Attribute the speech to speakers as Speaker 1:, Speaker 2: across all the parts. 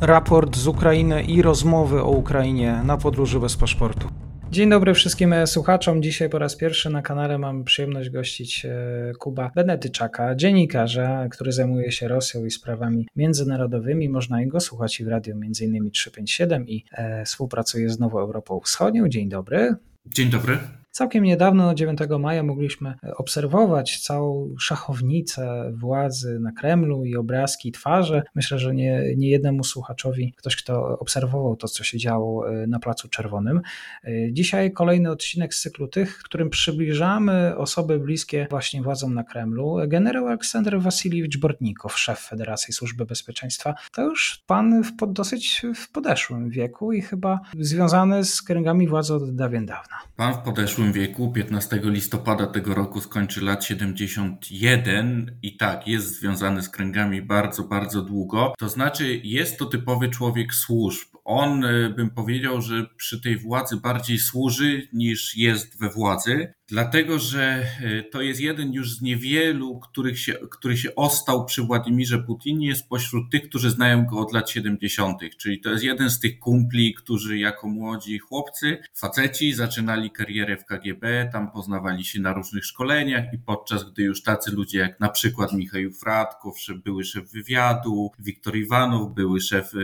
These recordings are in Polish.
Speaker 1: raport z Ukrainy i rozmowy o Ukrainie na podróży bez paszportu. Dzień dobry wszystkim słuchaczom. Dzisiaj po raz pierwszy na kanale mam przyjemność gościć e, Kuba Benetyczaka, dziennikarza, który zajmuje się Rosją i sprawami międzynarodowymi. Można go słuchać i w radiu m.in. 357 i e, współpracuje z Nową Europą Wschodnią. Dzień dobry.
Speaker 2: Dzień dobry.
Speaker 1: Całkiem niedawno, 9 maja, mogliśmy obserwować całą szachownicę władzy na Kremlu i obrazki, twarze. Myślę, że nie, nie jednemu słuchaczowi, ktoś, kto obserwował to, co się działo e, na Placu Czerwonym. E, dzisiaj kolejny odcinek z cyklu tych, którym przybliżamy osoby bliskie właśnie władzom na Kremlu. Generał Aleksander Wasiliewicz Bortnikow, szef Federacji Służby Bezpieczeństwa, to już pan w dosyć w podeszłym wieku i chyba związany z kręgami władzy od dawien dawna.
Speaker 2: Pan w podeszłym zeszłym wieku, 15 listopada tego roku skończy lat 71 i tak, jest związany z kręgami bardzo, bardzo długo. To znaczy, jest to typowy człowiek służb. On, y, bym powiedział, że przy tej władzy bardziej służy niż jest we władzy. Dlatego, że e, to jest jeden już z niewielu, których się, który się ostał przy Władimirze Putinie spośród tych, którzy znają go od lat 70. Czyli to jest jeden z tych kumpli, którzy jako młodzi chłopcy, faceci, zaczynali karierę w KGB, tam poznawali się na różnych szkoleniach i podczas gdy już tacy ludzie jak na przykład Michał Fratkow, były szef wywiadu, Wiktor Iwanow, były szef e,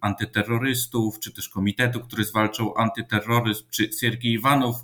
Speaker 2: antyterrorystów, czy też komitetu, który zwalczał antyterroryzm, czy Siergiej Iwanow,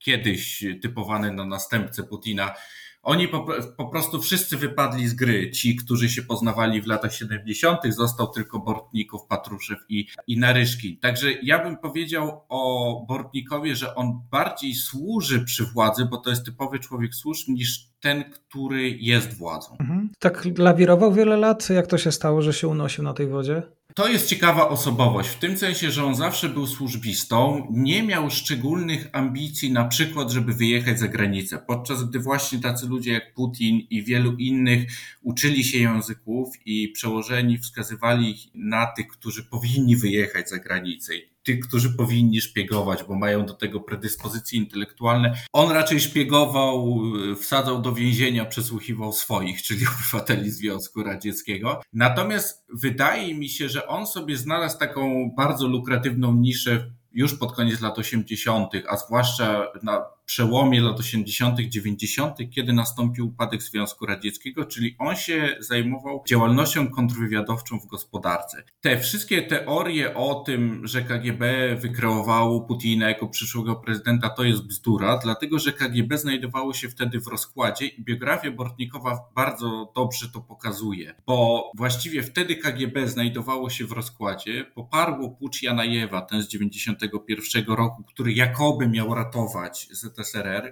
Speaker 2: kiedyś typowany na następcę Putina, oni po, po, prostu wszyscy wypadli z gry. Ci, którzy się poznawali w latach 70., został tylko Bortnikow, Patruszew i, i Naryszki. Także ja bym powiedział o Bortnikowie, że on bardziej służy przy władzy, bo to jest typowy człowiek służb, niż ten, który jest władzą. Mhm.
Speaker 1: Tak lawirował wiele lat. Jak to się stało, że się unosił na tej wodzie?
Speaker 2: To jest ciekawa osobowość, w tym sensie, że on zawsze był służbistą, nie miał szczególnych ambicji, na przykład, żeby wyjechać za granicę, podczas gdy właśnie tacy ludzie jak Putin i wielu innych uczyli się języków i przełożeni wskazywali na tych, którzy powinni wyjechać za granicę tych, którzy powinni szpiegować, bo mają do tego predyspozycje intelektualne. On raczej szpiegował, wsadzał do więzienia, przesłuchiwał swoich, czyli obywateli Związku Radzieckiego. Natomiast wydaje mi się, że on sobie znalazł taką bardzo lukratywną niszę już pod koniec lat 80., a zwłaszcza na przełomie lat 80., 90., kiedy nastąpił upadek Związku Radzieckiego, czyli on się zajmował działalnością kontrwywiadowczą w gospodarce. Te wszystkie teorie o tym, że KGB wykreowało Putina jako przyszłego prezydenta, to jest bzdura, dlatego że KGB znajdowało się wtedy w rozkładzie i biografia Bortnikowa bardzo dobrze to pokazuje, bo właściwie wtedy KGB znajdowało się w rozkładzie, poparło pucz Janajewa, ten z 91 roku, który jakoby miał ratować ZSRR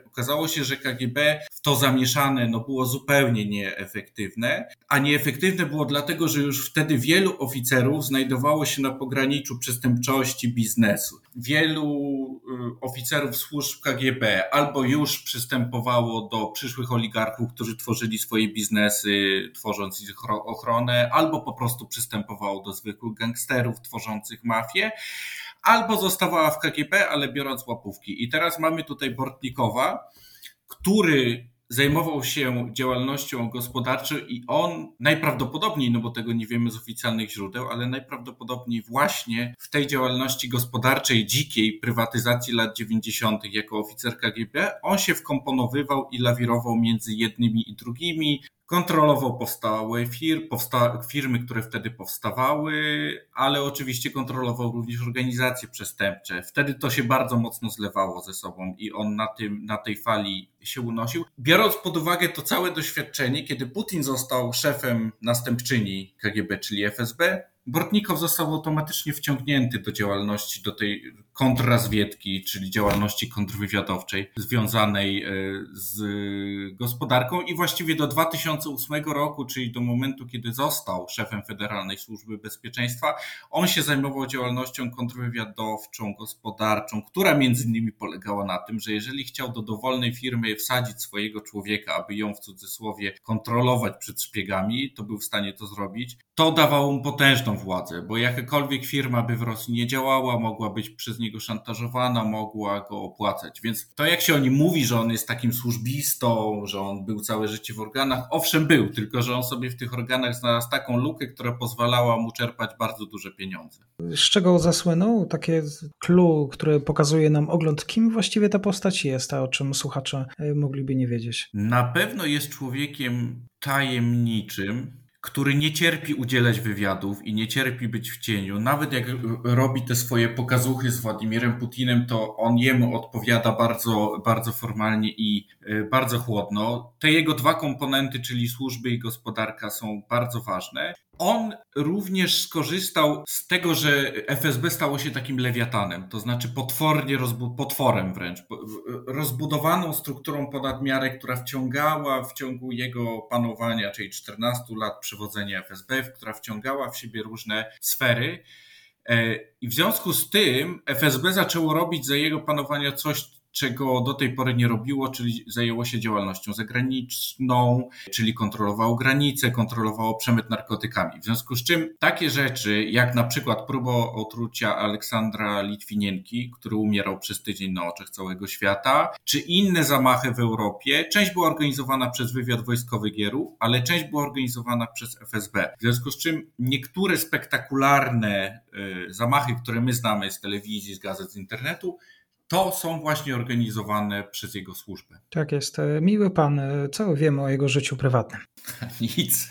Speaker 2: Okazało się, że KGB w to zamieszane no, było zupełnie nieefektywne, a nieefektywne było dlatego, że już wtedy wielu oficerów znajdowało się na pograniczu przestępczości biznesu. Wielu y, oficerów służb KGB albo już przystępowało do przyszłych oligarchów, którzy tworzyli swoje biznesy, tworząc ich ochronę, albo po prostu przystępowało do zwykłych gangsterów tworzących mafię albo zostawała w KGB, ale biorąc łapówki. I teraz mamy tutaj Bortnikowa, który zajmował się działalnością gospodarczą i on najprawdopodobniej, no bo tego nie wiemy z oficjalnych źródeł, ale najprawdopodobniej właśnie w tej działalności gospodarczej, dzikiej prywatyzacji lat 90. jako oficer KGB, on się wkomponowywał i lawirował między jednymi i drugimi, Kontrolował powstałe fir, powsta, firmy, które wtedy powstawały, ale oczywiście kontrolował również organizacje przestępcze. Wtedy to się bardzo mocno zlewało ze sobą i on na, tym, na tej fali się unosił. Biorąc pod uwagę to całe doświadczenie, kiedy Putin został szefem następczyni KGB, czyli FSB, Bortnikow został automatycznie wciągnięty do działalności, do tej kontrrazwiedki, czyli działalności kontrwywiadowczej związanej e, z gospodarką i właściwie do 2008 roku, czyli do momentu, kiedy został szefem Federalnej Służby Bezpieczeństwa, on się zajmował działalnością kontrwywiadowczą, gospodarczą, która między innymi polegała na tym, że jeżeli chciał do dowolnej firmy wsadzić swojego człowieka, aby ją w cudzysłowie kontrolować przed szpiegami, to był w stanie to zrobić. To dawało mu potężną władzę, bo jakakolwiek firma by w Rosji nie działała, mogła być przez niego szantażowana, mogła go opłacać. Więc to, jak się o nim mówi, że on jest takim służbistą, że on był całe życie w organach, owszem był, tylko że on sobie w tych organach znalazł taką lukę, która pozwalała mu czerpać bardzo duże pieniądze.
Speaker 1: Z czego zasłynął? Takie clue, które pokazuje nam ogląd, kim właściwie ta postać jest, a o czym słuchacze e, mogliby nie wiedzieć.
Speaker 2: Na pewno jest człowiekiem tajemniczym, który nie cierpi udzielać wywiadów i nie cierpi być w cieniu. Nawet jak robi te swoje pokazuchy z Władimirem Putinem, to on jemu odpowiada bardzo, bardzo formalnie i e, bardzo chłodno. Te jego dwa komponenty, czyli służby i gospodarka, są bardzo ważne. On również skorzystał z tego, że FSB stało się takim lewiatanem, to znaczy potwornie, potworem wręcz, rozbudowaną strukturą ponad miarę, która wciągała w ciągu jego panowania, czyli 14 lat przewodzenia FSB, która wciągała w siebie różne sfery. E, I w związku z tym FSB zaczęło robić za jego panowania coś, czego do tej pory nie robiło, czyli zajęło się działalnością zagraniczną, czyli kontrolowało granice, kontrolowało przemyt narkotykami. W związku z czym takie rzeczy, jak na przykład próba otrucia Aleksandra Litwinienki, który umierał przez tydzień na oczach całego świata, czy inne zamachy w Europie, część była organizowana przez wywiad wojskowy Gieru, ale część była organizowana przez FSB. W związku z czym niektóre spektakularne y, zamachy, które my znamy z telewizji, z gazet, z internetu, to są właśnie organizowane przez jego służbę.
Speaker 1: Tak jest. E, miły pan, e, co wiemy o jego życiu prywatnym?
Speaker 2: Nic,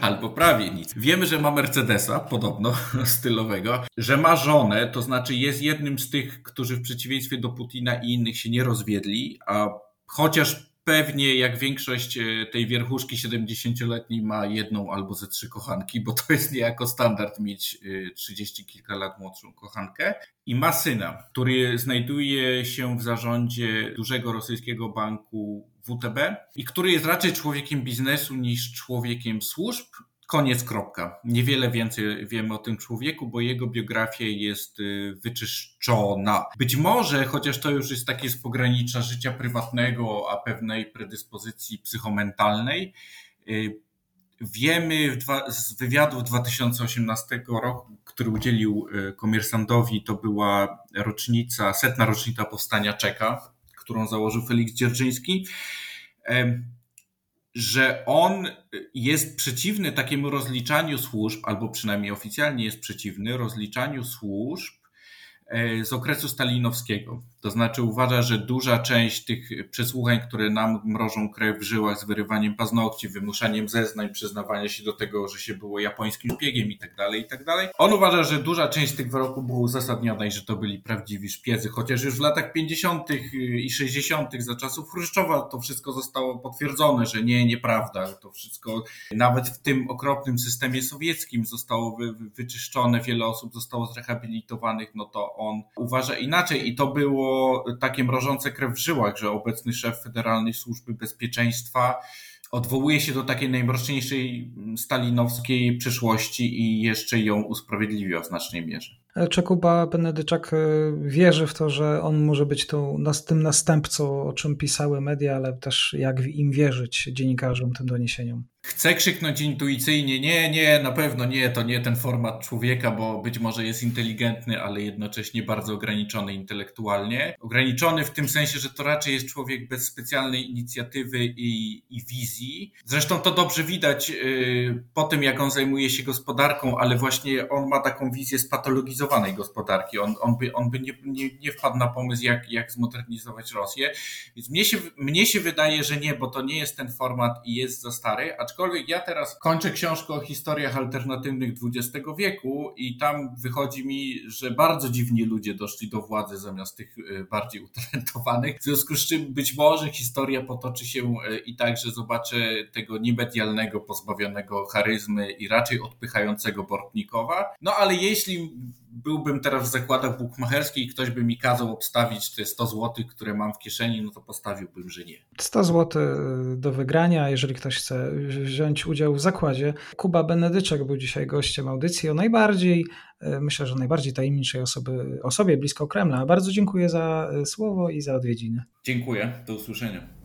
Speaker 2: albo prawie nic. Wiemy, że ma Mercedesa, podobno stylowego, że ma żonę, to znaczy jest jednym z tych, którzy w przeciwieństwie do Putina i innych się nie rozwiedli, a chociaż pewnie jak większość e, tej wierchuszki 70-letniej ma jedną albo ze trzy kochanki, bo to jest niejako standard mieć 30 e, kilka lat młodszą kochankę. I ma syna, który znajduje się w zarządzie dużego rosyjskiego banku WTB i który jest raczej człowiekiem biznesu niż człowiekiem służb. Koniec, kropka. Niewiele więcej wiemy o tym człowieku, bo jego biografia jest y, wyczyszczona. Być może, chociaż to już jest takie z pogranicza życia prywatnego, a pewnej predyspozycji psychomentalnej, y, wiemy z wywiadu 2018 roku, który udzielił y, komersantowi, to była rocznica, setna rocznica powstania Czeka, którą założył Felix Dzierżyński że on jest przeciwny takiemu rozliczaniu służb, albo przynajmniej oficjalnie jest przeciwny rozliczaniu służb z okresu stalinowskiego. To znaczy uważa, że duża część tych przesłuchań, które nam mrożą krew w żyłach z wyrywaniem paznokci, wymuszaniem zeznań, przyznawania się do tego, że się było japońskim szpiegiem i tak dalej, i tak. On uważa, że duża część tych wyroków była uzasadniona i że to byli prawdziwi szpiedzy, chociaż już w latach 50. i 60. za czasów Chruszczowa to wszystko zostało potwierdzone, że nie, nieprawda. To wszystko nawet w tym okropnym systemie sowieckim zostało wy, wyczyszczone, wiele osób zostało zrehabilitowanych, no to on uważa inaczej i to było takie mrożące krew w żyłach, że obecny szef Federalnej Służby Bezpieczeństwa odwołuje się do takiej najmroczniejszej stalinowskiej przeszłości i jeszcze ją usprawiedliwia w znacznej mierze.
Speaker 1: Czekuba Benedyczak e, wierzy w to, że on może być tą, tym następcą, o czym pisały media, ale też jak im wierzyć dziennikarzom, tym doniesieniom.
Speaker 2: Chcę krzyknąć intuicyjnie, nie, nie, na pewno nie, to nie ten format człowieka, bo być może jest inteligentny, ale jednocześnie bardzo ograniczony intelektualnie. Ograniczony w tym sensie, że to raczej jest człowiek bez specjalnej inicjatywy i, i wizji. Zresztą to dobrze widać yy, po tym, jak on zajmuje się gospodarką, ale właśnie on ma taką wizję spatologizowanej gospodarki. On, on by, on by nie, nie, nie wpadł na pomysł, jak, jak zmodernizować Rosję. Więc mnie się, mnie się wydaje, że nie, bo to nie jest ten format i jest za stary, aczkolwiek Aczkolwiek ja teraz kończę książkę o historiach alternatywnych XX wieku i tam wychodzi mi, że bardzo dziwni ludzie doszli do władzy zamiast tych e, bardziej utalentowanych. W związku z czym być może historia potoczy się e, i tak, że zobaczę tego niemedialnego, pozbawionego charyzmy i raczej odpychającego Bortnikowa. No ale jeśli byłbym teraz w zakładach bukmacherskich i ktoś by mi kazał obstawić te 100 zł, które mam w kieszeni, no to postawiłbym, że nie.
Speaker 1: 100 zł do wygrania, jeżeli ktoś chce wziąć udział w zakładzie. Kuba Benedyczek był dzisiaj gościem audycji o najbardziej, e, myślę, że najbardziej tajemniczej osoby, osobie blisko Kremla. Bardzo dziękuję za e, słowo i za odwiedziny.
Speaker 2: Dziękuję, do usłyszenia.